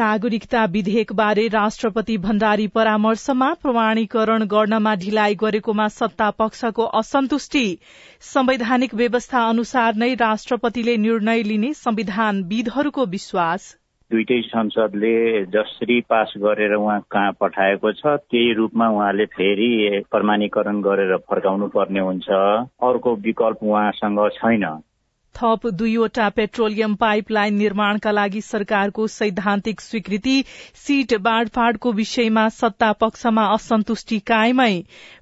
नागरिकता विधेयकबारे राष्ट्रपति भण्डारी परामर्शमा प्रमाणीकरण गर्नमा ढिलाइ गरेकोमा सत्ता पक्षको असन्तुष्टि। संवैधानिक व्यवस्था अनुसार नै राष्ट्रपतिले निर्णय लिने संविधानविदहरूको विश्वास। दुइटै संसदले जसरी पास गरेर उहाँ कहाँ पठाएको छ त्यही रूपमा उहाँले फेरि प्रमाणीकरण गरेर फर्काउनु पर्ने हुन्छ। अर्को विकल्प उहाँसँग छैन। थप दुईवटा पेट्रोलियम पाइपलाइन निर्माणका लागि सरकारको सैद्धान्तिक स्वीकृति सीट बाँडफाँडको विषयमा सत्ता पक्षमा असन्तुष्टि कायमै।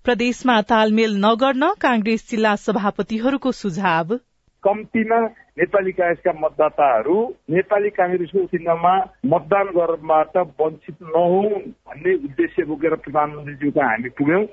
प्रदेशमा तालमेल नगर्न कांग्रेस जिल्ला सभापतिहरूको सुझाव। कम्तीमा नेपाली कांग्रेसका मतदाताहरू नेपाली कांग्रेसको चिन्हमा मतदान गर्नबाट वञ्चित नहुन् भन्ने उद्देश्य बोकेर प्रधानमन्त्रीज्यूको हामी पुग्यौं।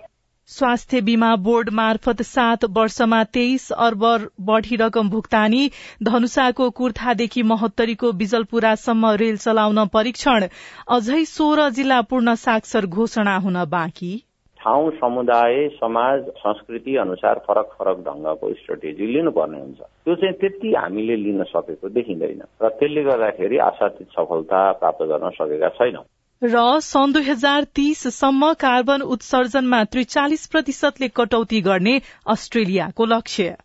स्वास्थ्य बीमा बोर्ड मार्फत सात वर्षमा तेइस अर्ब बढ़ी रकम भुक्तानी धनुषाको कुर्थादेखि महोत्तरीको बिजलपुरासम्म रेल चलाउन परीक्षण अझै सोह्र जिल्ला पूर्ण साक्षर घोषणा हुन बाँकी। ठाउँ समुदाय समाज संस्कृति अनुसार फरक फरक ढंगको स्ट्रेटेजी लिनुपर्ने हुन्छ। त्यो चाहिँ त्यति हामीले लिन सकेको देखिँदैन र त्यसले गर्दाखेरि आशातीत सफलता प्राप्त गर्न सकेका छैनौं। र सन् दुई हजार तीससम्म कार्बन उत्सर्जनमा त्रिचालिस प्रतिशतले कटौती गर्ने अस्ट्रेलियाको लक्ष्य।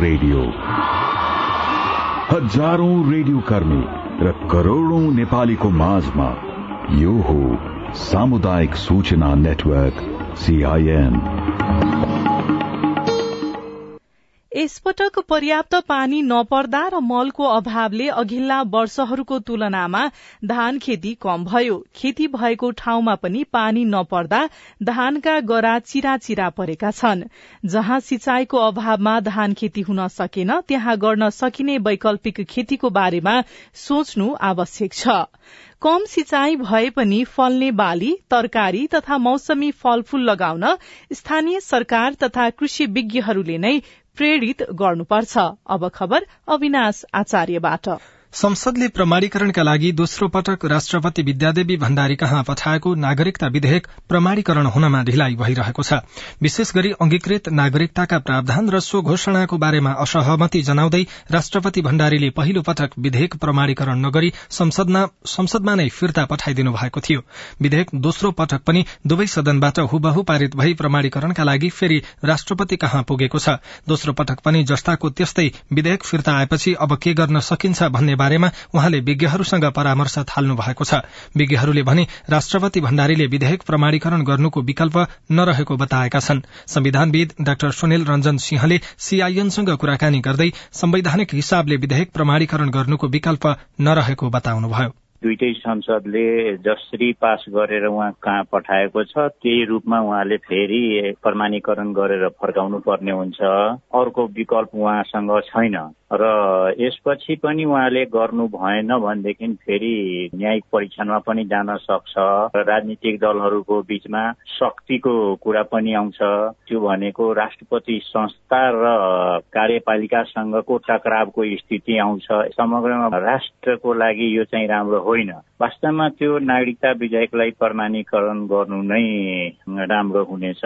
रेडियो। हजारौं रेडियो कर्मी र करोड़ौं नेपालीको माझमा यो हो सामुदायिक सूचना नेटवर्क सीआईएन यसपटक पर्याप्त पानी नपर्दा र मलको अभावले अघिल्ला वर्षहरूको तुलनामा धान खेती कम भयो। खेती भएको ठाउँमा पनि पानी नपर्दा धानका गरा चिरा चिरा परेका छन्। जहाँ सिंचाईको अभावमा धान खेती हुन सकेन त्यहाँ गर्न सकिने वैकल्पिक खेतीको बारेमा सोच्नु आवश्यक छ। कम सिंचाई भए पनि फल्ने बाली तरकारी तथा मौसमी फलफूल लगाउन स्थानीय सरकार तथा कृषि विज्ञहरूले नै प्रेरित गर्नुपर्छ। अब खबर अविनाश आचार्यबाट। संसदले प्रमाणीकरणका लागि दोस्रो पटक राष्ट्रपति विद्यादेवी भण्डारी कहाँ पठाएको नागरिकता विधेयक प्रमाणीकरण हुनमा ढिलाइ भइरहेको छ। विशेष गरी अंगीकृत नागरिकताका प्रावधान र सो घोषणाको बारेमा असहमति जनाउँदै राष्ट्रपति भण्डारीले पहिलो पटक विधेयक प्रमाणीकरण नगरी संसदमा नै फिर्ता पठाइदिनु भएको थियो। विधेयक दोस्रो पटक पनि दुवै सदनबाट हुबहु पारित भई प्रमाणीकरणका लागि फेरि राष्ट्रपति कहाँ पुगेको छ? दोस्रो पटक पनि जस्ताको त्यस्तै विधेयक फिर्ता आएपछि अब के गर्न सकिन्छ भन्ने बारेमा उहाँले विज्ञहरूसँग परामर्श थाल्नु भएको छ। विज्ञहरूले भने राष्ट्रपति भण्डारीले विधेयक प्रमाणीकरण गर्नुको विकल्प नरहेको बताएका छन्। संविधानविद डाक्टर सुनिल रञ्जन सिंहले सीआईएनसँग कुराकानी गर्दै संवैधानिक हिसाबले विधेयक प्रमाणीकरण गर्नुको विकल्प नरहेको बताउनुभयो। दुइटै संसदले जसरी पास गरेर उहाँ कहाँ पठाएको छ त्यही रूपमा उहाँले फेरि प्रमाणीकरण गरेर फर्काउनु पर्ने हुन्छ। अर्को विकल्प उहाँसँग छैन। र यसपछि पनि उहाँले गर्नु भएन भनेदेखि फेरि न्यायिक परीक्षणमा पनि जान सक्छ र राजनीतिक दलहरूको बीचमा शक्तिको कुरा पनि आउँछ। त्यो भनेको राष्ट्रपति संस्था र कार्यपालिकासँगको टकरावको स्थिति आउँछ। समग्रमा राष्ट्रको लागि यो चाहिँ राम्रो होइन। वास्तवमा त्यो नागरिकता विधेयकलाई प्रमाणीकरण गर्नु नै राम्रो हुनेछ।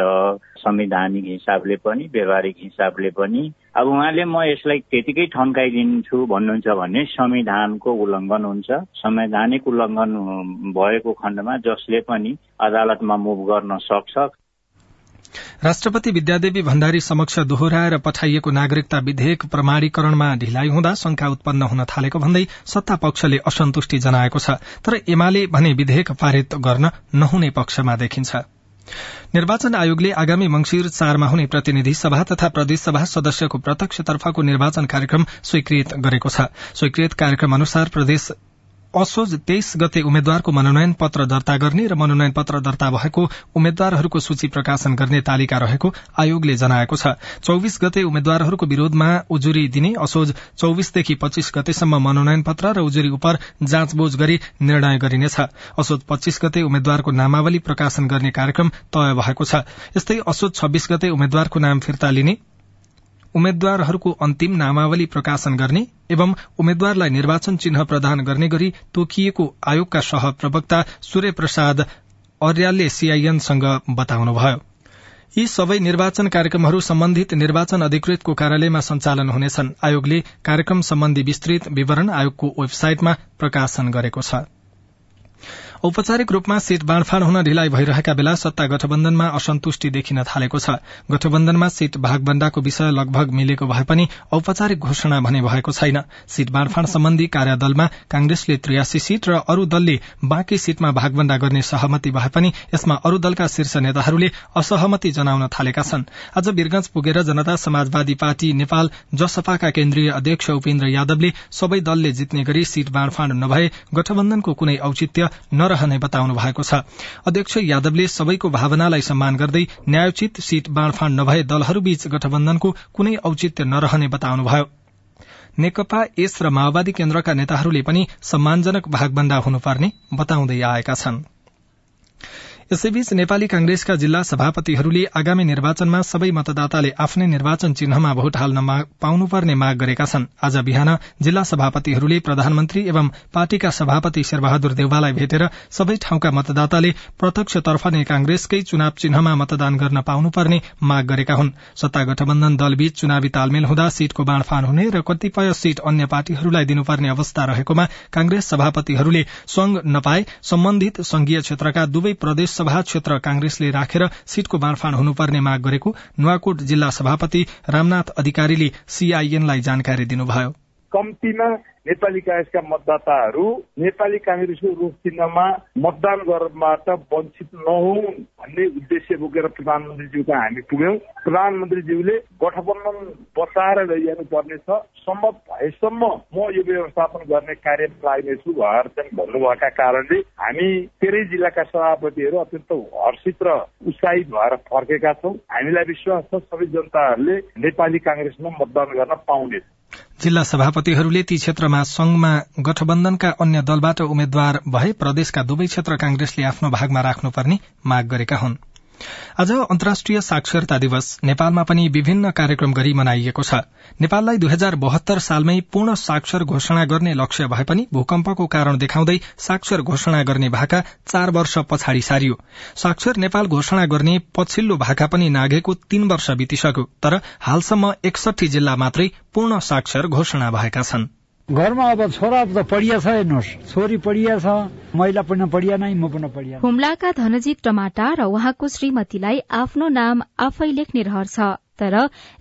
संवैधानिक हिसाबले पनि व्यवहारिक हिसाबले पनि। अब उहाँले म यसलाई त्यतिकै ठन्काइदिन्छु भन्नुहुन्छ भने संविधानको उल्लङ्घन हुन्छ। संवैधानिक उल्लङ्घन भएको खण्डमा जसले पनि अदालतमा मुभ गर्न सक्छ। राष्ट्रपति विद्यादेवी भण्डारी समक्ष दोहोऱ्याएर पठाइएको नागरिकता विधेयक प्रमाणीकरणमा ढिलाइ हुँदा शंका उत्पन्न हुन थालेको भन्दै सत्ता पक्षले असन्तुष्टि जनाएको छ। तर एमाले भने विधेयक पारित गर्न नहुने पक्षमा देखिन्छ। निर्वाचन आयोगले आगामी मंगिर चारमा हुने प्रतिनिधि सभा तथा प्रदेशसभा सदस्यको प्रत्यक्षतर्फको निर्वाचन कार्यक्रम स्वीकृत गरेको छ। स्वीकृत कार्यक्रम अनुसार प्रदेश असोज तेइस गते उम्मेद्वारको मनोनयन पत्र दर्ता गर्ने र मनोनयन पत्र दर्ता भएको उम्मेद्वारहरूको सूची प्रकाशन गर्ने तालिका रहेको आयोगले जनाएको छ। चौविस गते उम्मेद्वारहरूको विरोधमा उजुरी दिने असोज चौविसदेखि पच्चीस गतेसम्म मनोनयन पत्र र उजुरी उप जाँचबुझ गरी निर्णय गरिनेछ। असोज पच्चीस गते उम्मेद्वारको नामावली प्रकाशन गर्ने कार्यक्रम तय भएको छ। यस्तै असोज छब्बीस गते उम्मेद्वारको नाम फिर्ता लिने उम्मेद्वारहरूको अन्तिम नामावली प्रकाशन गर्ने एवं उम्मेद्वारलाई निर्वाचन चिन्ह प्रदान गर्ने गरी तोकिएको आयोगका सह प्रवक्ता सूर्य प्रसाद अर्यालले सीआईएनसँग बताउनुभयो। यी सबै निर्वाचन कार्यक्रमहरू सम्बन्धित निर्वाचन अधिकृतको कार्यालयमा सञ्चालन हुनेछन्। आयोगले कार्यक्रम सम्बन्धी विस्तृत विवरण आयोगको वेबसाइटमा प्रकाशन गरेको छ। औपचारिक रूपमा सीट बाँडफाँड हुन ढिलाइ भइरहेका बेला सत्ता गठबन्धनमा असन्तुष्टि देखिन थालेको छ। गठबन्धनमा सीट भागबण्डाको विषय लगभग मिलेको भए पनि औपचारिक घोषणा भने भएको छैन। सीट बाँडफाँड सम्बन्धी कार्यदलमा कांग्रेसले त्रियासी सीट र अरू दलले बाँकी सीटमा भागबण्डा गर्ने सहमति भए पनि यसमा अरू दलका शीर्ष नेताहरूले असहमति जनाउन थालेका छन्। आज वीरगंज पुगेर जनता समाजवादी पार्टी नेपाल जसपाका केन्द्रीय अध्यक्ष उपेन्द्र यादवले सबै दलले जित्ने गरी सीट बाँडफाँड नभए गठबन्धनको कुनै औचित्य नरहने बताउनु भएको छ। अध्यक्ष यादवले सबैको भावनालाई सम्मान गर्दै न्यायोचित सीट बाँडफाँड नभए दलहरूबीच गठबन्धनको कुनै औचित्य नरहने बताउनुभयो। नेकपा एस र माओवादी केन्द्रका नेताहरूले पनि सम्मानजनक भागबण्डा हुनुपर्ने बताउँदै आएका छनृ। यसैबीच नेपाली कांग्रेसका जिल्ला सभापतिहरूले आगामी निर्वाचनमा सबै मतदाताले आफ्नै निर्वाचन चिन्हमा भोट हाल्न पाउनुपर्ने माग गरेका छन्। आज बिहान जिल्ला सभापतिहरूले प्रधानमन्त्री एवं पार्टीका सभापति शेरबहादुर देउवालाई भेटेर सबै ठाउँका मतदाताले प्रत्यक्षतर्फ नै कांग्रेसकै चुनाव चिन्हमा मतदान गर्न पाउनुपर्ने माग गरेका हुन्। सत्ता गठबन्धन दलबीच चुनावी तालमेल हुँदा सीटको बाँडफाँड हुने र कतिपय सीट अन्य पार्टीहरूलाई दिनुपर्ने अवस्था रहेकोमा कांग्रेस सभापतिहरूले संघ नपाए सम्बन्धित संघीय क्षेत्रका दुवै प्रदेश सभा क्षेत्र कांग्रेसले राखेर सीटको बाँडफाँड हुनुपर्ने माग गरेको नुवाकोट जिल्ला सभापति रामनाथ अधिकारीले सीआईएनलाई जानकारी दिनुभयो। कम्तीमा नेपाली कांग्रेसका मतदाताहरू नेपाली कांग्रेसको रूप चिन्हमा मतदान गर्नबाट वञ्चित नहुन् भन्ने उद्देश्य बोकेर प्रधानमन्त्रीज्यूका हामी पुग्यौं। प्रधानमन्त्रीज्यूले गठबन्धन बचाएर लैजानु पर्नेछ सम्भव भएसम्म म यो व्यवस्थापन गर्ने कार्यमा लाग्नेछु भनेर चाहिँ भन्नुभएका कारणले हामी तेह्रै जिल्लाका सभापतिहरू अत्यन्त हर्षित र उत्साहित भएर फर्केका छौँ। हामीलाई विश्वास छ सबै जनताहरूले नेपाली कांग्रेसमा मतदान गर्न पाउनेछ। जिल्ला सभापतिहरूले ती क्षेत्रमा संघमा गठबन्धनका अन्य दलबाट उम्मेद्वार भए प्रदेशका दुवै क्षेत्र कांग्रेसले आफ्नो भागमा राख्नुपर्ने माग गरेका हुन्। आज अन्तर्राष्ट्रिय साक्षरता दिवस नेपालमा पनि विभिन्न कार्यक्रम गरी मनाइएको छ। नेपाललाई दुई हजार बहत्तर सालमै पूर्ण साक्षर घोषणा गर्ने लक्ष्य भए पनि भूकम्पको कारण देखाउँदै साक्षर घोषणा गर्ने भाका चार वर्ष पछाडि सारियो। साक्षर नेपाल घोषणा गर्ने पछिल्लो भाका पनि नाघेको तीन वर्ष बितिसक्यो तर हालसम्म एकसठी जिल्ला मात्रै पूर्ण साक्षर घोषणा भएका छन्। घरमा अब छोरा त पढिया छ हेर्नुहोस्। छोरी पढिया छ महिला पनि पढिया नै म पनि पढिया। हुम्लाका धनजित टमाटा र उहाँको श्रीमतीलाई आफ्नो नाम आफै लेख्ने रहर छ तर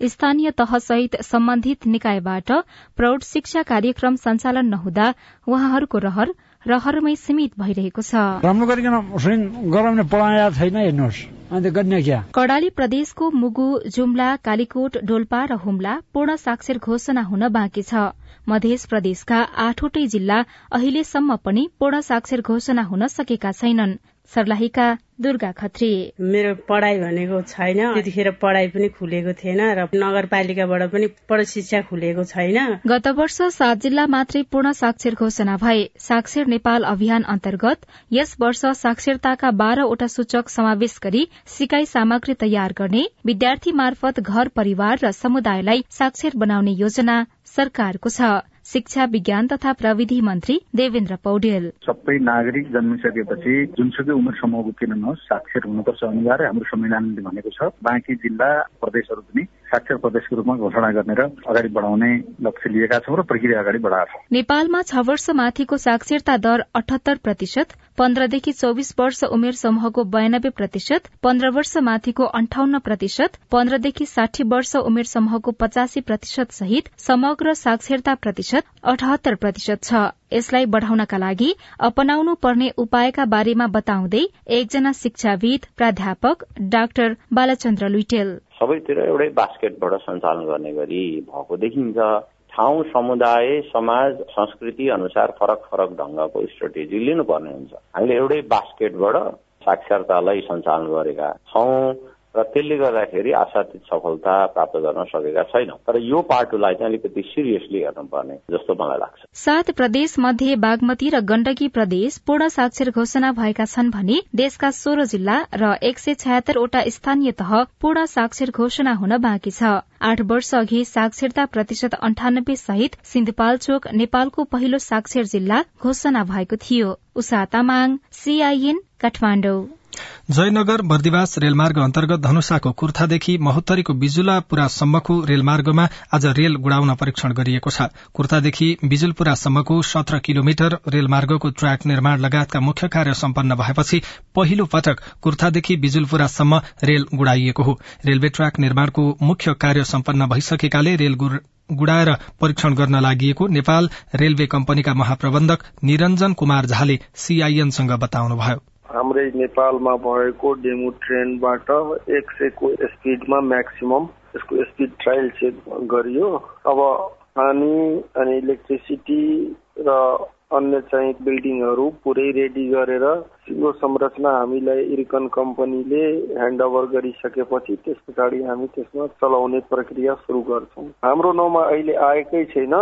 स्थानीय तहसहित सम्बन्धित निकायबाट प्रौढ़ शिक्षा कार्यक्रम सञ्चालन नहुँदा उहाँहरूको रहर रहरमै सीमित भइरहेको छ। राम्रो गरिकन गराउने पढाया छैन हेर्नुहोस्। कडाली प्रदेशको मुगु जुम्ला कालीकोट डोल्पा र हुम्ला पूर्ण साक्षर घोषणा हुन बाँकी छ। मध्य प्रदेशका आठवटै जिल्ला अहिलेसम्म पनि पूर्ण साक्षर घोषणा हुन सकेका छैनन्। सर्लाहीका दुर्गा खत्री। मेरो पढाइ भनेको छैन। त्यतिखेर पढाइ पनि खुलेको थिएन र नगरपालिकाबाट पनि पढ शिक्षा खुलेको छैन। गत वर्ष सात जिल्ला मात्रै पूर्ण साक्षर घोषणा भए। साक्षर नेपाल अभियान अन्तर्गत यस वर्ष साक्षरताका बाह्रवटा सूचक समावेश गरी सिकाई सामग्री तयार गर्ने विद्यार्थी मार्फत घर परिवार र समुदायलाई साक्षर बनाउने योजना सरकारको छ। शिक्षा विज्ञान तथा प्रविधि मन्त्री देवेन्द्र पौडेल। सबै नागरिक जन्मिसकेपछि जुनसुकै उमेर समूहको किन नहोस् साक्षर हुनुपर्छ अनिवार्य हाम्रो संविधानले भनेको छ। बाँकी जिल्ला प्रदेशहरू पनि साक्षर प्रदेशको रूपमा घोषणा गर्ने र अगाडि बढाउने लक्ष्य लिएका छौँ र प्रक्रिया अगाडि बढाएको छौँ। नेपालमा छ वर्ष माथिको साक्षरता दर अठहत्तर प्रतिशत पन्ध्रदेखि चौविस वर्ष उमेर समूहको बयानब्बे प्रतिशत पन्ध्र वर्ष माथिको अन्ठाउन्न प्रतिशत पन्ध्रदेखि साठी वर्ष उमेर समूहको पचासी प्रतिशत सहित समग्र साक्षरता प्रतिशत अठहत्तर प्रतिशत छ। यसलाई बढ़ाउनका लागि अपनाउनु पर्ने उपायका बारेमा बताउँदै एकजना शिक्षाविद प्राध्यापक डाक्टर बालचन्द्र लुइटेल। सबैतिर एउटै बास्केटबाट सञ्चालन गर्ने गरी भएको देखिन्छ। ठाउँ समुदाय समाज संस्कृति अनुसार फरक फरक ढङ्गको स्ट्राटेजी लिनुपर्ने हुन्छ। हामीले एउटै बास्केटबाट साक्षरतालाई सञ्चालन गरेका छौँ। र त्यसले गर्दाखेरि आशातीत सफलता प्राप्त गर्न सकेका छैनौं। तर यो पाटोलाई चाहिँ अलिकति सिरियसली हेर्नुपर्ने जस्तो मलाई लाग्छ। सात प्रदेश मध्ये बागमती र गण्डकी प्रदेश पूर्ण साक्षर घोषणा भएका छन् भने देशका सोह्र जिल्ला र एक सय छयत्तरवटा स्थानीय तह पूर्ण साक्षर घोषणा हुन बाँकी छ। आठ वर्ष अघि साक्षरता प्रतिशत अन्ठानब्बे सहित सिन्धुपाल्चोक नेपालको पहिलो साक्षर जिल्ला घोषणा भएको थियो। उषा तामाङ सीआईएन काठमाडौँ। जयनगर बर्दिवास रेलमार्ग अन्तर्गत धनुषाको कुर्थादेखि महोत्तरीको बिजुलापुरासम्मको रेलमार्गमा आज रेल गुडाउन परीक्षण गरिएको छ। कुर्थादेखि बिजुलपुरासम्मको सत्र किलोमिटर रेलमार्गको ट्र्याक निर्माण लगायतका मुख्य कार्य सम्पन्न भएपछि पहिलो पटक कुर्थादेखि बिजुलपुरासम्म रेल गुडाइएको हो। रेलवे ट्र्याक निर्माणको मुख्य कार्य सम्पन्न भइसकेकाले रेल गुडाएर परीक्षण गर्न लागि नेपाल रेलवे कम्पनीका महाप्रबन्धक निरञ्जन कुमार झाले सीआईएनसँग बताउनुभयो। हाम्रै नेपालमा भएको डेमो ट्रेनबाट एक सयको स्पिडमा म्याक्सिमम यसको स्पिड ट्रायल चेक गरियो। अब पानी अनि इलेक्ट्रिसिटी र अन्य चाहिँ बिल्डिङहरू पुरै रेडी गरेर यो संरचना हामीलाई इर्कन कम्पनीले ह्यान्डओभर गरिसकेपछि त्यस पछाडि हामी त्यसमा चलाउने प्रक्रिया सुरु गर्छौँ। हाम्रो नाउँमा अहिले आएकै छैन।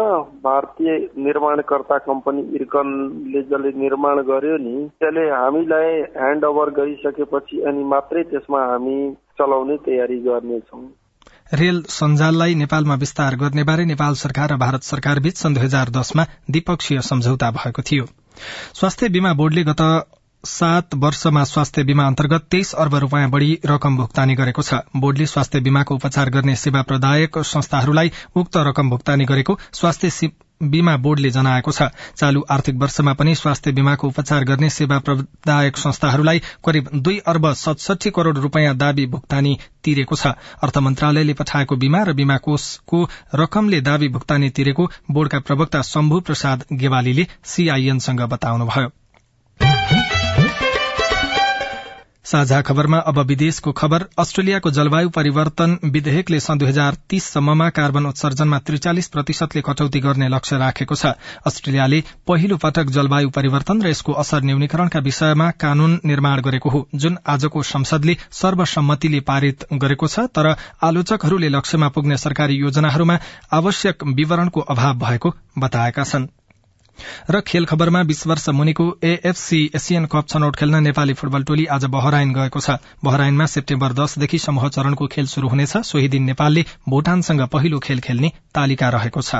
भारतीय निर्माणकर्ता कम्पनी इर्कनले जसले निर्माण गर्यो नि त्यसले हामीलाई ह्यान्डओभर गरिसकेपछि अनि मात्रै त्यसमा हामी चलाउने तयारी गर्नेछौँ। रेल सञ्जाललाई नेपालमा विस्तार गर्नेबारे नेपाल सरकार र भारत सरकार बीच सन् दुई हजार दसमा द्विपक्षीय सम्झौता भएको थियो। स्वास्थ्य बीमा बोर्डले गत सात वर्षमा स्वास्थ्य बीमा अन्तर्गत तेइस अर्ब रूपियाँ बढ़ी रकम भुक्तानी गरेको छ। बोर्डले स्वास्थ्य बीमाको उपचार गर्ने सेवा प्रदायक संस्थाहरूलाई उक्त रकम भुक्तानी गरेको स्वास्थ्य बीमा बोर्डले जनाएको छ। चालू आर्थिक वर्षमा पनि स्वास्थ्य बीमाको उपचार गर्ने सेवा प्रदायक संस्थाहरूलाई करिब दुई अर्ब सतसठी करोड़ रूपियाँ दावी भुक्तानी तिरेको छ। अर्थ मन्त्रालयले पठाएको बीमा र बीमा कोषको रकमले दावी भुक्तानी तिरेको बोर्डका प्रवक्ता शम्भु प्रसाद गेवालीले सीआईएनसँग बताउनुभयो। साझा खबरमा अब विदेशको खबर। अस्ट्रेलियाको जलवायु परिवर्तन विधेयकले सन् दुई हजार तीससम्ममा कार्बन उत्सर्जनमा त्रिचालिस प्रतिशतले कटौती गर्ने लक्ष्य राखेको छ। अस्ट्रेलियाले पहिलो पटक जलवायु परिवर्तन र यसको असर न्यूनीकरणका विषयमा कानून निर्माण गरेको हो जुन आजको संसदले सर्वसम्मतिले पारित गरेको छ तर आलोचकहरूले लक्ष्यमा पुग्ने सरकारी योजनाहरूमा आवश्यक विवरणको अभाव भएको बताएका छनृ। र खेल खबरमा बीस वर्ष मुनिको एएफसी एसियन कप छनौट खेल्न नेपाली फुटबल टोली आज बहराइन गएको छ। बहराइनमा सेप्टेम्बर दशदेखि समूह चरणको खेल शुरू हुनेछ। सोही दिन नेपालले भूटानसँग पहिलो खेल खेल्ने तालिका रहेको छ।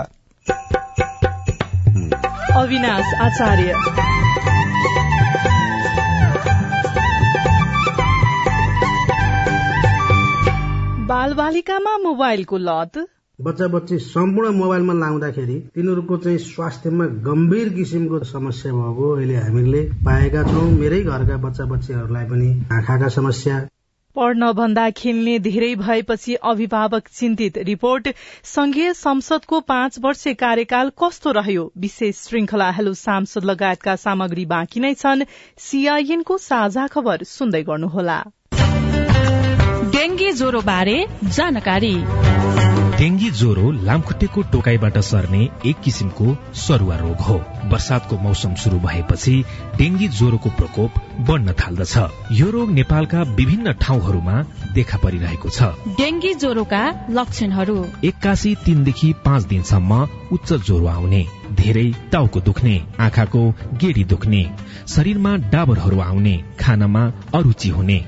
बाल बालिकामा मोबाइलको लत बच्चा बच्ची सम्पूर्ण मोबाइलमा लाउँदाखेरि तिनीहरूको चाहिँ स्वास्थ्यमा गम्भीर किसिमको समस्या भएको अहिले हामीले पाएका छौँ। मेरै घरका बच्चा बच्चीहरूलाई पनि आँखाका समस्या। पढ्न भन्दा खेल्ने धेरै भएपछि अभिभावक चिन्तित रिपोर्ट संघीय संसदको पाँच वर्ष कार्यकाल कस्तो रह्यो? विशेष श्रृंखला हेलो सांसद लगायतका सामग्री बाँकी नै छन्। सीआईएनको साझा खबर सुन्दै गर्नुहोला। डेंगी ज्वरो बारे जानकारी। डेंगी ज्वरो लामखुट्टेको टोकाईबाट सर्ने एक किसिमको सरुवा रोग हो। वर्षातको मौसम शुरू भएपछि डेंगी ज्वरोको प्रकोप बढ्न थाल्दछ। यो रोग नेपालका विभिन्न ठाउँहरूमा देखा परिरहेको छ। डेंगी ज्वरोका लक्षणहरू। एक्कासी तीनदेखि पाँच दिनसम्म उच्च ज्वरो आउने धेरै टाउको दुख्ने आँखाको गेडी दुख्ने शरीरमा डाबरहरू आउने खानामा अरुचि हुने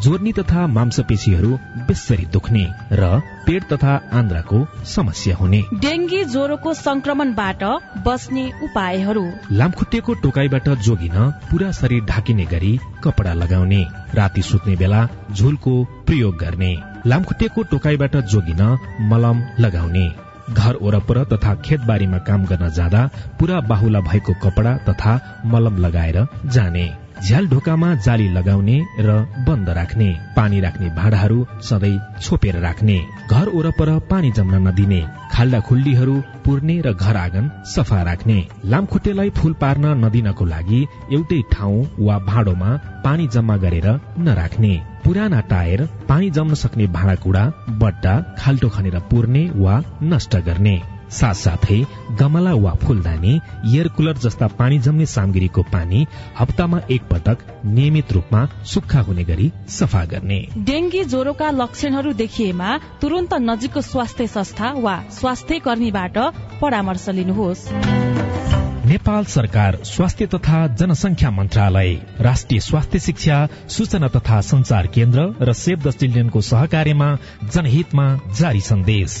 जोर्नी तथा मांसपेशीहरू बेसरी दुख्ने र पेट तथा आन्द्राको समस्या हुने। डेंगी ज्वरोको संक्रमणबाट बस्ने उपायहरू। लामखुट्टेको टोकाइबाट जोगिन पूरा शरीर ढाकिने गरी कपडा लगाउने राति सुत्ने बेला झुलको प्रयोग गर्ने लामखुट्टेको टोकाइबाट जोगिन मलम लगाउने घर वरपर तथा खेतबारीमा काम गर्न जाँदा पूरा बाहुला भएको कपडा तथा मलम लगाएर जाने। झ्याल ढोकामा जाली लगाउने र बन्द राख्ने पानी राख्ने भाँडाहरू सधैँ छोपेर राख्ने घर वरपर पानी जम्न नदिने खाल्डा खुल्डीहरू पुर्ने र घर आँगन सफा राख्ने लामखुट्टेलाई फूल पार्न नदिनको लागि एउटै ठाउँ वा भाँडोमा पानी जम्मा गरेर नराख्ने पुराना टायर पानी जम्न सक्ने भाँडाकुँडा बट्टा खाल्टो खनेर पुर्ने वा नष्ट गर्ने। साथसाथै गमला वा फूलदानी एयर कुलर जस्ता पानी जम्ने सामग्रीको पानी हप्तामा एक पटक नियमित रूपमा सुक्खा हुने गरी सफा गर्ने। डेंगी ज्वरोका लक्षणहरू देखिएमा तुरन्त नजिकको स्वास्थ्य संस्था वा स्वास्थ्य कर्मीबाट परामर्श लिनुहोस्। नेपाल सरकार स्वास्थ्य तथा जनसंख्या मन्त्रालय राष्ट्रिय स्वास्थ्य शिक्षा सूचना तथा संचार केन्द्र र सेभ द चिल्ड्रेनको सहकार्यमा जनहितमा जारी सन्देश।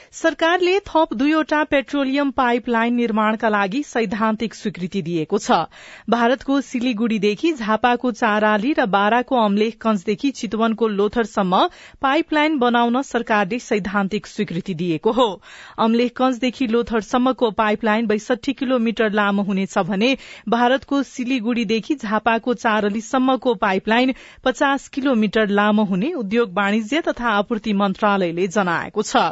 सरकारले थप दुईवटा पेट्रोलियम पाइपलाइन निर्माणका लागि सैद्धान्तिक स्वीकृति दिएको छ। भारतको सिलिगुड़ीदेखि झापाको चाराली र बाराको अम्लेखगंजदेखि चितवनको लोथरसम्म पाइपलाइन बनाउन सरकारले सैद्धान्तिक स्वीकृति दिएको हो। अम्लेखगंजदेखि लोथरसम्मको पाइपलाइन बैसठी किलोमिटर लामो हुनेछ भने भारतको सिलिगुड़ीदेखि झापाको चारलीसम्मको पाइपलाइन पचास किलोमिटर लामो हुने उद्योग वाणिज्य तथा आपूर्ति मन्त्रालयले जनाएको छ।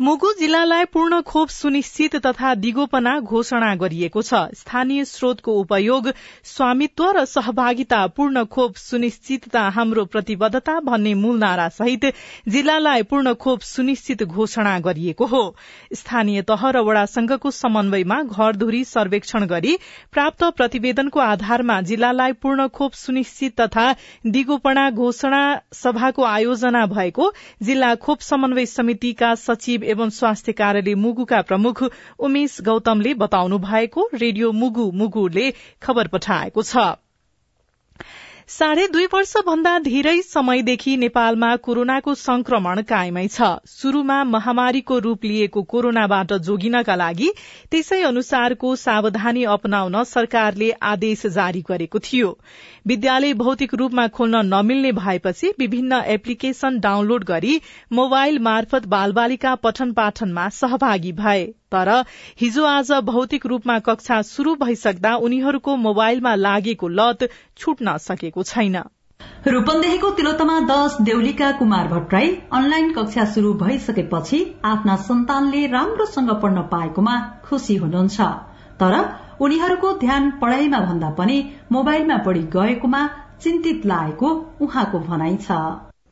मुगु जिल्लालाई पूर्ण खोप सुनिश्चित तथा दिगोपना घोषणा गरिएको छ। स्थानीय स्रोतको उपयोग स्वामित्व र सहभागिता पूर्ण खोप सुनिश्चितता हाम्रो प्रतिबद्धता भन्ने मूल नारा सहित जिल्लालाई पूर्ण खोप सुनिश्चित घोषणा गरिएको हो। स्थानीय तह र वडा संघको समन्वयमा घरधुरी सर्वेक्षण गरी प्राप्त प्रतिवेदनको आधारमा जिल्लालाई पूर्ण खोप सुनिश्चित तथा दिगोपना घोषणा सभाको आयोजना भएको जिल्ला खोप समन्वय समितिका सचिव एवं स्वास्थ्य कार्यालय मुगुका प्रमुख उमेश गौतमले बताउनु भएको रेडियो मुगु मुगुले खबर पठाएको छ। साढे दुई वर्ष भन्दा धेरै समयदेखि नेपालमा कोरोनाको संक्रमण कायमै छ। शुरूमा महामारीको रूप लिएको कोरोनाबाट जोगिनका लागि त्यसै अनुसारको सावधानी अपनाउन सरकारले आदेश जारी गरेको थियो। विद्यालय भौतिक रूपमा खोल्न नमिल्ने भएपछि विभिन्न एप्लिकेशन डाउनलोड गरी मोबाइल मार्फत बालबालिका पठन पाठनमा सहभागी भए। तर हिजो आज भौतिक रूपमा कक्षा शुरू भइसक्दा उनीहरूको मोबाइलमा लागेको लत छुट्न सकेको छैन। रूपन्देहीको तिलोतमा दश देउलीका कुमार भट्टराई अनलाइन कक्षा शुरू भइसकेपछि आफ्ना सन्तानले राम्रोसँग पढ्न पाएकोमा खुशी हुनुहुन्छ। तर उनीहरूको ध्यान पढ़ाइमा भन्दा पनि मोबाइलमा बढ़ी गएकोमा चिन्तित लागेको उहाँको भनाइ छ।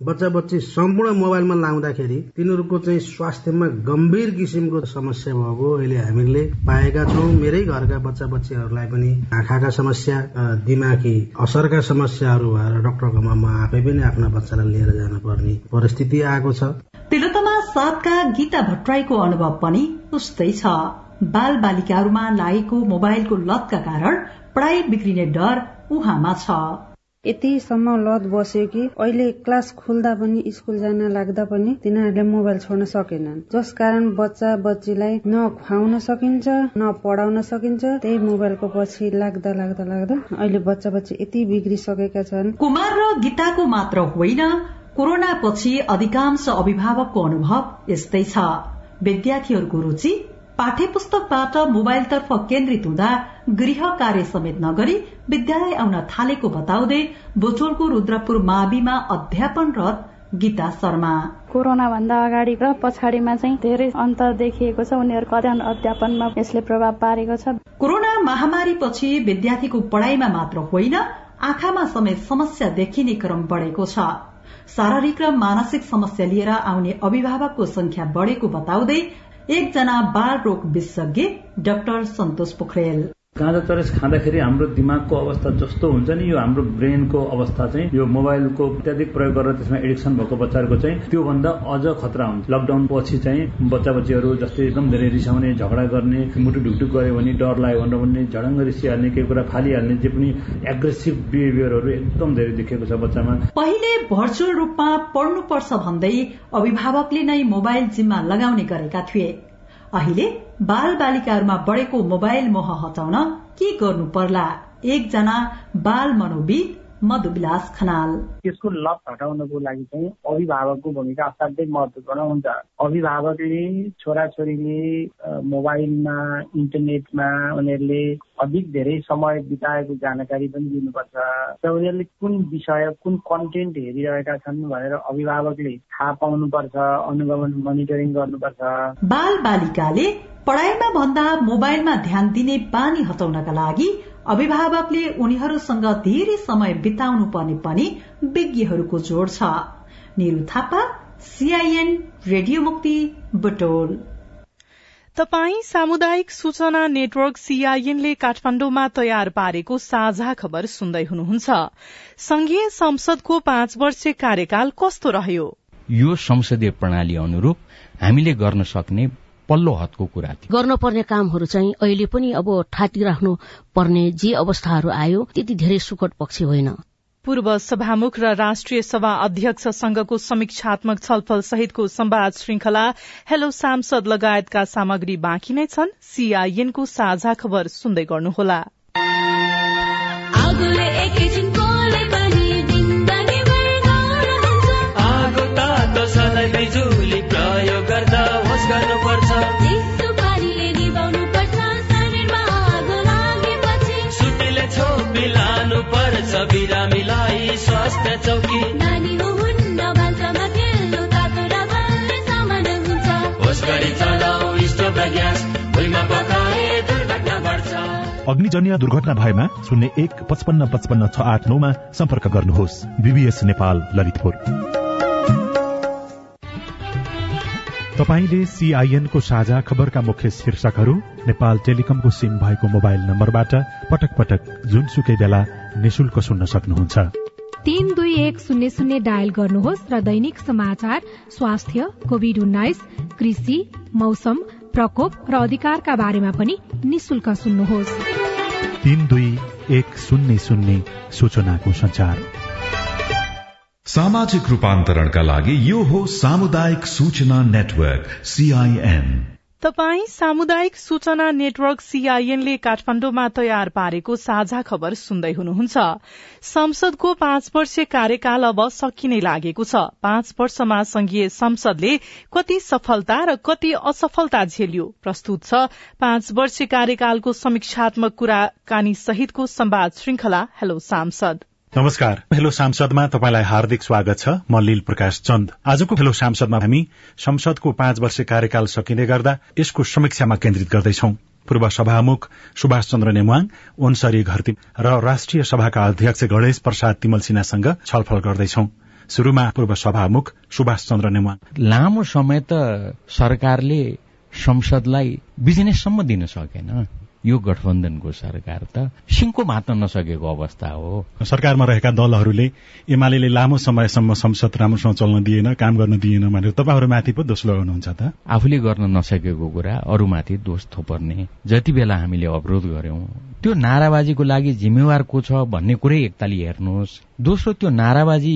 बच्चा बच्ची सम्पूर्ण मोबाइलमा लाउँदाखेरि तिनीहरूको चाहिँ स्वास्थ्यमा गम्भीर किसिमको समस्या भएको अहिले हामीले पाएका छौँ। मेरै घरका बच्चा बच्चीहरूलाई पनि आँखाका समस्या दिमागी असरका समस्याहरू भएर डाक्टरकोमा म आफै पनि आफ्ना बच्चालाई लिएर जानुपर्ने परिस्थिति आएको छ। तिलोतमा सातका गीता भट्टराईको अनुभव पनि उस्तै छ। बाल बालिकाहरूमा लागेको मोबाइलको लतका कारण पढ़ाई बिग्रिने डर उहाँमा छ। यतिसम्म लत बस्यो कि अहिले क्लास खुल्दा पनि स्कुल जान लाग्दा पनि तिनीहरूले मोबाइल छोड्न सकेनन्। जस कारण बच्चा बच्चीलाई न खुवाउन सकिन्छ न पढाउन सकिन्छ। त्यही मोबाइलको पछि लाग्दा लाग्दा लाग्दा अहिले बच्चा बच्ची यति बिग्रिसकेका छन्। कुमार र गीताको मात्र होइन कोरोना पछि अधिकांश अभिभावकको अनुभव यस्तै छ। विद्यार्थीहरूको रूचि पाठ्य पुस्तकबाट मोबाइलतर्फ केन्द्रित हुँदा गृह कार्य समेत नगरी विद्यालय आउन थालेको बताउँदै बोचोलको रुद्रपुर माविमा अध्यापनरत गीता शर्मा। कोरोना भन्दा अगाडि र पछाडिमा चाहिँ धेरै अन्तर देखिएको छ। उनीहरूको अध्ययन अध्यापनमा यसले प्रभाव पारेको छ। कोरोना महामारी पछि विद्यार्थीको पढ़ाइमा मात्र होइन आँखामा समेत समस्या देखिने क्रम बढ़ेको छ। शारीरिक र मानसिक समस्या लिएर आउने अभिभावकको संख्या बढ़ेको बताउँदै एकजना बाल रोग विशेषज्ञ डाक्टर संतोष पोखरेल गाँजा चरस खाँदाखेरि हाम्रो दिमागको अवस्था जस्तो हुन्छ नि यो हाम्रो ब्रेनको अवस्था चाहिँ यो मोबाइलको अत्याधिक प्रयोग गरेर त्यसमा एडिक्सन भएको बच्चाहरूको चाहिँ त्योभन्दा अझ खतरा हुन्छ। लकडाउन पछि चाहिँ बच्चा बच्चीहरू जस्तै एकदम धेरै रिसाउने झगडा गर्ने मुटु ढुकढुक गऱ्यो भने डर लाग्यो भनेर भने झडङ्ग रिसिहाल्ने केही कुरा फालिहाल्ने जे पनि एग्रेसिभ बिहेभियरहरू एकदम धेरै देखिएको छ बच्चामा। पहिले भर्चुअल रूपमा पढ्नुपर्छ भन्दै अभिभावकले नै मोबाइल जिम्मा लगाउने गरेका थिए। अहिले बाल बालिकाहरूमा बढ़ेको मोबाइल मोह हटाउन के गर्नु पर्ला? एकजना बाल मनोविद मधुविलास खनाल। त्यसको लत हटाउनको लागि चाहिँ अभिभावकको भूमिका असाध्यै महत्वपूर्ण हुन्छ। अभिभावकले छोराछोरीले मोबाइलमा इन्टरनेटमा उनीहरूले अधिक धेरै समय बिताएको जानकारी पनि दिनुपर्छ। र उनीहरूले कुन विषय कुन कन्टेन्ट हेरिरहेका छन् भनेर अभिभावकले थाहा पाउनुपर्छ अनुगमन मोनिटरिङ गर्नुपर्छ। बाल बालिकाले पढ़ाइमा भन्दा मोबाइलमा ध्यान दिने बानी हटाउनका लागि अभिभावकले उनीहरूसँग धेरै समय बिताउनु पर्ने पनि विज्ञहरूको जोड़ छ। निरु थापा सीआईएन रेडियो मुक्ति बुटोल। तपाई सामुदायिक सूचना नेटवर्क सीआईएनले काठमाण्डुमा तयार पारेको साझा खबर सुन्दै हुनुहुन्छ। संघीय संसदको पाँच वर्षे कार्यकाल कस्तो रह्यो? यो संसदीय प्रणाली अनुरूप हामीले गर्न सक्ने पल्लो हदको कुरा थियो। गर्नुपर्ने कामहरू चाहिँ अहिले पनि अब राख्नु पर्ने जे अवस्थाहरू आयो त्यति धेरै सुकट पक्ष होइन। पूर्व सभामुख र राष्ट्रिय सभा अध्यक्ष संघको समीक्षात्मक छलफल सहितको संवाद श्रृंखला हेलो सांसद लगायतका सामग्री बाँकी नै छन्। सीआईएनको साझा खबर सुन्दै गर्नुहोला। अग्निजन्य दुर्घटना भएमा शून्य एक पचपन्न पचपन्न छ आठ नौमा सम्पर्क गर्नुहोस्। बीबीएस नेपाल ललितपुर। तपाईँले सीआईएनको साझा खबरका मुख्य शीर्षकहरू नेपाल टेलिकमको सिम भएको मोबाइल नम्बरबाट पटक पटक जुनसुकै बेला निशुल्क सुन्न सक्नुहुन्छ। तीन दुई एक शून्य शून्य डायल गर्नुहोस् र दैनिक समाचार स्वास्थ्य कोविड उन्नाइस कृषि मौसम प्रकोप र अधिकारका बारेमा पनि निशुल्क सुन्नुहोस्। तीन दुई एक शून्य शून्य सूचनाको संचार सामाजिक रूपान्तरणका लागि यो हो सामुदायिक सूचना नेटवर्क सीआईएन तपाई सामुदायिक सूचना नेटवर्क सीआईएनले काठमाण्डुमा तयार पारेको साझा खबर सुन्दै हुनुहुन्छ। संसदको पाँच वर्षीय कार्यकाल अब सकिनै लागेको छ। पाँच वर्षमा संघीय संसदले कति सफलता र कति असफलता झेलियो प्रस्तुत छ। पाँच वर्षीय कार्यकालको समीक्षात्मक कुराकानी सहितको संवाद श्रृंखला हेलो सांसद। नमस्कार हेलो सांसदमा तपाईँलाई हार्दिक स्वागत छ। म लील प्रकाश चन्द। आजको हेलो सांसदमा हामी संसदको पाँच वर्ष कार्यकाल सकिँदै गर्दा यसको समीक्षामा केन्द्रित गर्दैछौ। पूर्व सभामुख सुभाष चन्द्र नेमुवाङ ओन्सरी घरती र राष्ट्रिय सभाका अध्यक्ष गणेश प्रसाद तिमल सिन्हासँग छलफल गर्दैछौ। शुरूमा पूर्व सभामुख सुभाष चन्द्र नेमुवाङ लामो समय त सरकारले संसदलाई बिजनेससम्म दिन सकेन। यो गठबन्धनको सरकार त सिंहको मात्र नसकेको अवस्था हो। सरकारमा रहेका दलहरूले एमाले लामो समयसम्म संसद राम्रोसँग चल्न दिएन काम गर्न दिएन भनेर तपाईँहरूमाथि पो दोष लगाउनुहुन्छ त। आफूले गर्न नसकेको कुरा अरूमाथि दोष थोपर्ने। जति बेला हामीले अवरोध गर्यौं त्यो नाराबाजीको लागि जिम्मेवार को छ भन्ने कुरै एकताली हेर्नुहोस्। दोस्रो त्यो नाराबाजी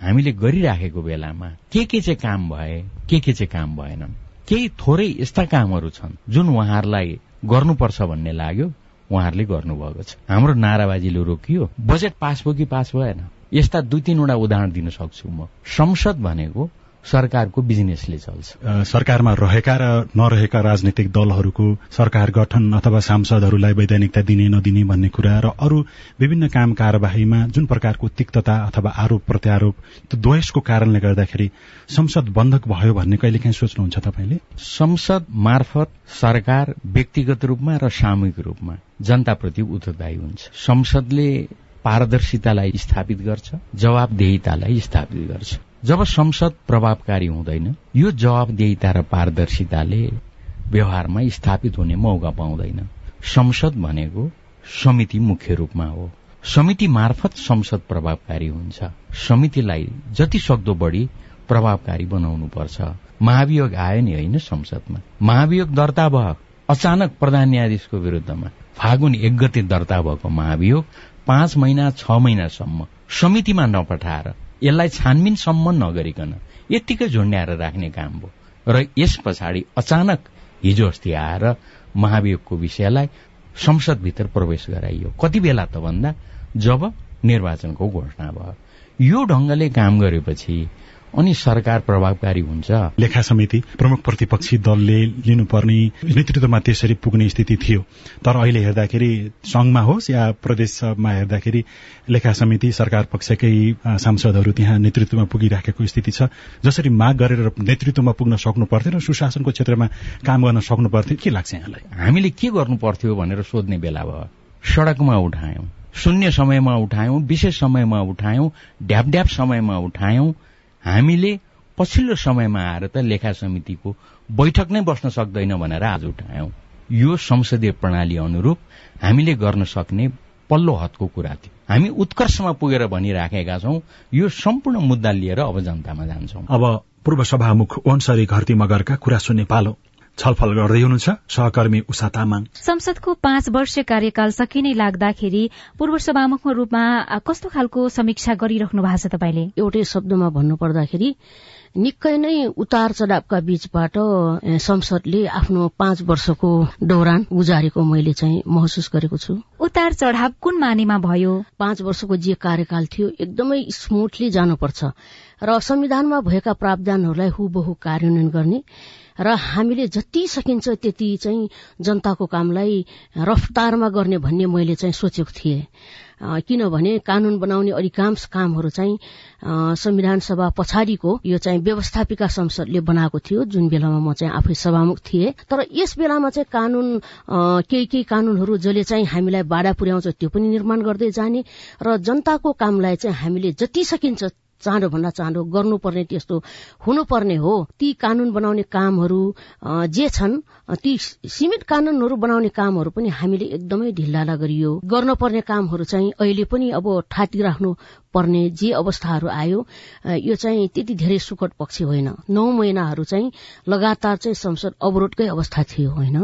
हामीले गरिराखेको बेलामा के के चाहिँ काम भए के के चाहिँ काम भएनन्? केही थोरै यस्ता कामहरू छन् जुन उहाँहरूलाई गर्नुपर्छ भन्ने लाग्यो। उहाँहरूले गर्नुभएको छ। हाम्रो नाराबाजीले रोकियो। बजेट पास भयो कि पास भएन? यस्ता दुई तीनवटा उदाहरण दिन सक्छु म। संसद भनेको सरकारको बिजनेसले चल्छ। सरकारमा रहेका र नरहेका राजनैतिक दलहरूको सरकार गठन अथवा सांसदहरूलाई वैधानिकता दिने नदिने भन्ने कुरा र अरू विभिन्न काम कार्यवाहीमा जुन प्रकारको तिक्तता अथवा आरोप प्रत्यारोप त्यो द्वेषको कारणले गर्दाखेरि संसद बन्धक भयो भन्ने कहिलेकाहीँ सोच्नुहुन्छ तपाईँले? संसद मार्फत सरकार व्यक्तिगत रूपमा र सामूहिक रूपमा जनताप्रति उत्तरदायी हुन्छ। संसदले पारदर्शितालाई स्थापित गर्छ जवाबदेहितालाई स्थापित गर्छ। जब संसद प्रभावकारी हुँदैन यो जवाबदेहिता र पारदर्शिताले व्यवहारमा स्थापित हुने मौका पाउँदैन। संसद भनेको समिति मुख्य रूपमा हो। समिति मार्फत संसद प्रभावकारी हुन्छ। समितिलाई जति सक्दो बढ़ी प्रभावकारी बनाउनु पर्छ महाभियोग आयो नि होइन संसदमा। महाभियोग दर्ता भयो। अचानक प्रधान न्यायाधीशको विरूद्धमा फागुन एक गते दर्ता भएको महाभियोग पाँच महिना छ महिनासम्म समितिमा नपठाएर यसलाई छानबिनसम्म नगरिकन यत्तिकै झुण्ड्याएर राख्ने काम भयो। र यस पछाडि अचानक हिजो अस्ति आएर महाभियोगको विषयलाई संसदभित्र प्रवेश गराइयो। कति बेला त भन्दा जब निर्वाचनको घोषणा भयो। यो ढंगले काम गरेपछि अनि सरकार प्रभावकारी हुन्छ। लेखा समिति प्रमुख प्रतिपक्षी दलले लिनुपर्ने नेतृत्वमा त्यसरी पुग्ने स्थिति थियो। तर अहिले हेर्दाखेरि संघमा होस् या प्रदेशमा हेर्दाखेरि लेखा समिति सरकार पक्षकै सांसदहरू त्यहाँ नेतृत्वमा पुगिराखेको स्थिति छ। जसरी माग गरेर नेतृत्वमा पुग्न सक्नु पर्थ्यो र सुशासनको क्षेत्रमा काम गर्न सक्नु पर्थ्यो के लाग्छ यहाँलाई? हामीले के गर्नु पर्थ्यो भनेर सोध्ने बेला भयो। सड़कमा उठायौं शून्य समयमा उठायौं विशेष समयमा उठायौं ढ्याप ढ्याप समयमा उठायौं हामीले पछिल्लो समयमा आएर त लेखा समितिको बैठक नै बस्न सक्दैन भनेर आज उठायौं। यो संसदीय प्रणाली अनुरूप हामीले गर्न सक्ने पल्लो हदको कुरा थियो। हामी उत्कर्षमा पुगेर भनिराखेका छौं यो सम्पूर्ण मुद्दा लिएर अब जनतामा जान्छौं। अब पूर्व सभामुख ओन्सरी घरती मगरका कुरा सुन्ने पालो। छलफल गर्दै हुनुहुन्छ सहकर्मी उषा तामाङ। संसदको पाँच वर्ष कार्यकाल सकिनै लाग्दाखेरि पूर्व सभामुखको रूपमा कस्तो खालको समीक्षा गरिराख्नु भएको छ तपाईँले? एउटै शब्दमा भन्नु पर्दाखेरि निकै नै उतार चढावका बीचबाट संसदले आफ्नो पाँच वर्षको दौरान गुजारेको मैले चाहिँ महसुस गरेको छु। उतार चढाव कुन मानेमा भयो? पाँच वर्षको जे कार्यकाल थियो एकदमै स्मुथली जानुपर्छ र संविधानमा भएका प्रावधानहरूलाई हुबहु कार्यान्वयन गर्ने र हामीले जति सकिन्छ त्यति चाहिँ जनताको कामलाई रफ्तारमा गर्ने भन्ने मैले चाहिँ सोचेको थिएँ। किनभने कानून बनाउने अधिकांश कामहरू चाहिँ संविधान सभा पछाडिको यो चाहिँ व्यवस्थापिका संसदले बनाएको थियो जुन बेलामा म चाहिँ आफै सभामुख थिएँ। तर यस बेलामा चाहिँ कानून केही केही कानूनहरू जसले चाहिँ हामीलाई बाधा पुर्याउँछ त्यो पनि निर्माण गर्दै जाने र जनताको कामलाई चाहिँ हामीले जति सकिन्छ चाँडो भन्दा चाँडो गर्नुपर्ने त्यस्तो हुनुपर्ने हो। ती कानून बनाउने कामहरू जे छन् ती सीमित कानूनहरू बनाउने कामहरू पनि हामीले एकदमै ढिल्ला गरियो। गर्नुपर्ने कामहरू चाहिँ अहिले पनि अब राख्नु पर्ने जे अवस्थाहरू आयो यो चाहिँ त्यति धेरै सुखद पक्ष होइन। नौ महिनाहरू चाहिँ लगातार चाहिँ संसद अवरोधकै अवस्था थियो होइन।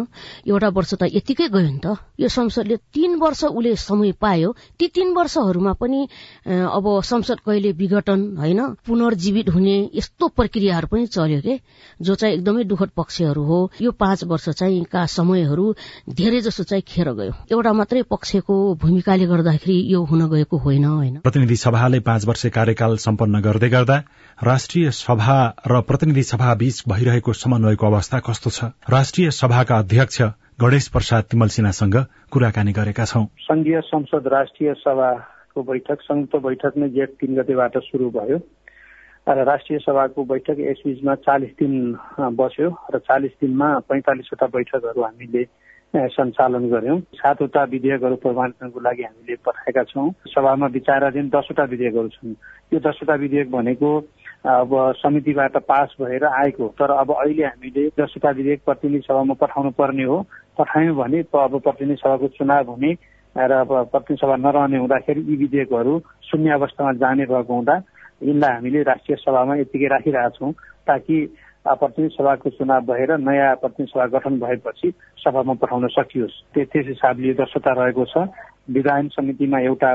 एउटा वर्ष त यतिकै गयो नि त। यो संसदले तीन वर्ष उसले समय पायो। ती तीन वर्षहरूमा पनि अब संसद कहिले विघटन होइन? पुनर्जीवित हुने यस्तो प्रक्रियाहरू पनि चल्यो के? जो चाहिँ एकदमै दुखद पक्षहरू हो। यो पाँच वर्ष चाहिँ का समयहरू धेरै जसो चाहिँ खेर गयो। एउटा मात्रै पक्षको भूमिकाले गर्दाखेरि यो हुन गएको होइन होइन? प्रतिनिधि सभाले पाँच वर्ष कार्यकाल सम्पन्न गर्दै गर्दा राष्ट्रिय सभा र प्रतिनिधि सभा बीच भइरहेको समन्वयको अवस्था कस्तो छ? राष्ट्रिय सभाका अध्यक्ष गणेश प्रसाद तिमल सिन्हासँग कुराकानी गरेका छौं। संघीय संसद राष्ट्रिय सभाको बैठक संयुक्त बैठक नै जेठ तीन गतेबाट शुरू भयो र राष्ट्रिय सभाको बैठक यसबीचमा चालिस दिन बस्यो र चालिस दिनमा पैंतालिसवटा बैठकहरू हामीले सञ्चालन गर्यौं सातवटा विधेयकहरू प्रमाणीकरणको लागि हामीले पठाएका छौँ। सभामा विचाराधीन दसवटा विधेयकहरू छन्। यो दसवटा विधेयक भनेको अब समितिबाट पास भएर आएको तर अब अहिले हामीले दसवटा विधेयक प्रतिनिधि सभामा पठाउनु पर्ने हो। पठायौँ भने अब प्रतिनिधि सभाको चुनाव हुने र अब प्रतिनिधि सभा नरहने हुँदाखेरि यी विधेयकहरू शून्य अवस्थामा जाने भएको हुँदा यिनलाई हामीले राष्ट्रिय सभामा यत्तिकै राखिरहेछौँ ताकि प्रतिनिधि सभाको चुनाव भएर नयाँ प्रतिनिधि सभा गठन भएपछि सभामा पठाउन सकियोस्। त्यस हिसाबले यो दर्शता रहेको छ। विधायन समितिमा एउटा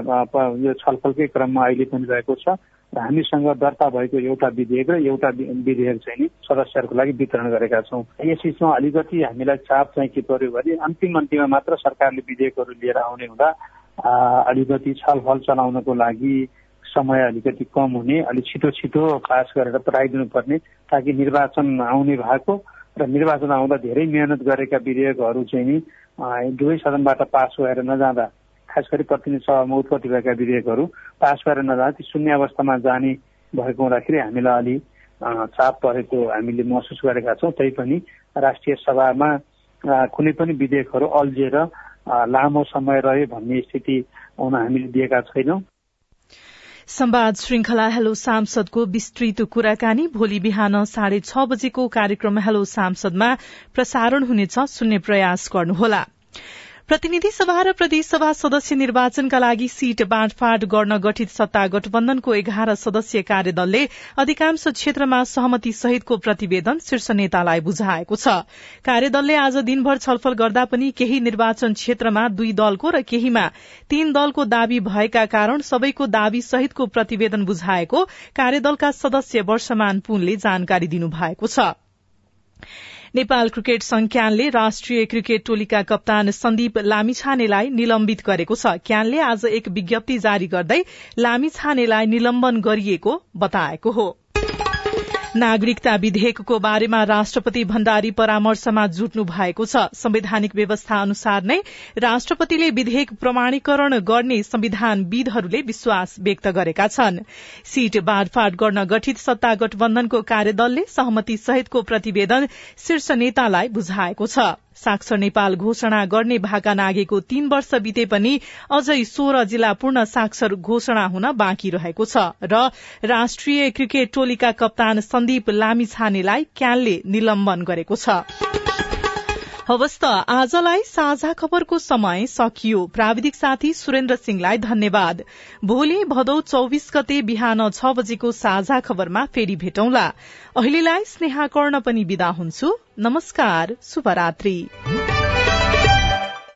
यो छलफलकै क्रममा अहिले पनि रहेको छ। हामीसँग दर्ता भएको एउटा विधेयक र एउटा विधेयक चाहिँ नि सदस्यहरूको लागि वितरण गरेका छौँ। यस बिचमा अलिकति हामीलाई चाप चाहिँ के पर्यो भने अन्तिम अन्तिममा मात्र सरकारले विधेयकहरू लिएर आउने हुँदा अलिकति छलफल चलाउनको लागि समय अलिकति कम हुने अलिक छिटो छिटो पास गरेर पठाइदिनु पर्ने ताकि निर्वाचन आउने भएको र निर्वाचन आउँदा धेरै मेहनत गरेका विधेयकहरू चाहिँ नि दुवै सदनबाट पास भएर नजाँदा खास गरी प्रतिनिधि सभामा उत्पत्ति भएका विधेयकहरू पास भएर नजाँदा ती शून्य अवस्थामा जाने भएको हुँदाखेरि हामीलाई अलि चाप परेको हामीले महसुस गरेका छौँ। तैपनि राष्ट्रिय सभामा कुनै पनि विधेयकहरू अल्झिएर लामो समय रह्यो भन्ने स्थिति हुन हामीले दिएका छैनौँ। संवाद श्रृंखला हेलो सांसदको विस्तृत कुराकानी भोलि बिहान साढे छ बजेको कार्यक्रम हेलो सांसदमा प्रसारण हुनेछ। सुन्ने प्रयास गर्नुहोला। प्रतिनिधि सभा र प्रदेशसभा सदस्य निर्वाचनका लागि सीट बाँडफाँड गर्न गठित सत्ता गठबन्धनको एघार सदस्यीय कार्यदलले अधिकांश क्षेत्रमा सहमति सहितको प्रतिवेदन शीर्ष नेतालाई बुझाएको छ। कार्यदलले आज दिनभर छलफल गर्दा पनि केही निर्वाचन क्षेत्रमा दुई दलको र केहीमा तीन दलको दावी भएका कारण सबैको दावी सहितको प्रतिवेदन बुझाएको कार्यदलका सदस्य वर्षमान पुनले जानकारी दिनुभएको छ। नेपाल क्रिकेट संघ क्यानले राष्ट्रिय क्रिकेट टोलीका कप्तान सन्दीप लामिछानेलाई निलम्बित गरेको छ। क्यानले आज एक विज्ञप्ति जारी गर्दै लामिछानेलाई निलम्बन गरिएको बताएको हो। नागरिकता विधेयकको बारेमा राष्ट्रपति भण्डारी परामर्शमा जुट्नु भएको छ। संवैधानिक व्यवस्था अनुसार नै राष्ट्रपतिले विधेयक प्रमाणीकरण गर्ने संविधानविदहरूले विश्वास व्यक्त गरेका छन्। सीट बाँडफाँड गर्न गठित सत्ता गठबन्धनको कार्यदलले सहमति सहितको प्रतिवेदन शीर्ष नेतालाई बुझाएको छ। साक्षर नेपाल घोषणा गर्ने भाका नागेको तीन वर्ष बिते पनि अझै सोह्र जिल्ला पूर्ण साक्षर घोषणा हुन बाँकी रहेको छ र राष्ट्रिय क्रिकेट टोलीका कप्तान सन्दीप लामिछानेलाई क्यानले निलम्बन गरेको छ। हवस् त आजलाई साझा खबरको समय सकियो। प्राविधिक साथी सुरेन्द्र सिंहलाई धन्यवाद। भोलि भदौ चौविस गते बिहान छ बजेको साझा खबरमा फेरि भेटौंला। अहिलेलाई स्नेहा कर्ण पनि विदा हुन्छु। नमस्कार शुभरात्री।